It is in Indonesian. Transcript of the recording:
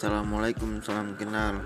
Assalamualaikum, salam kenal.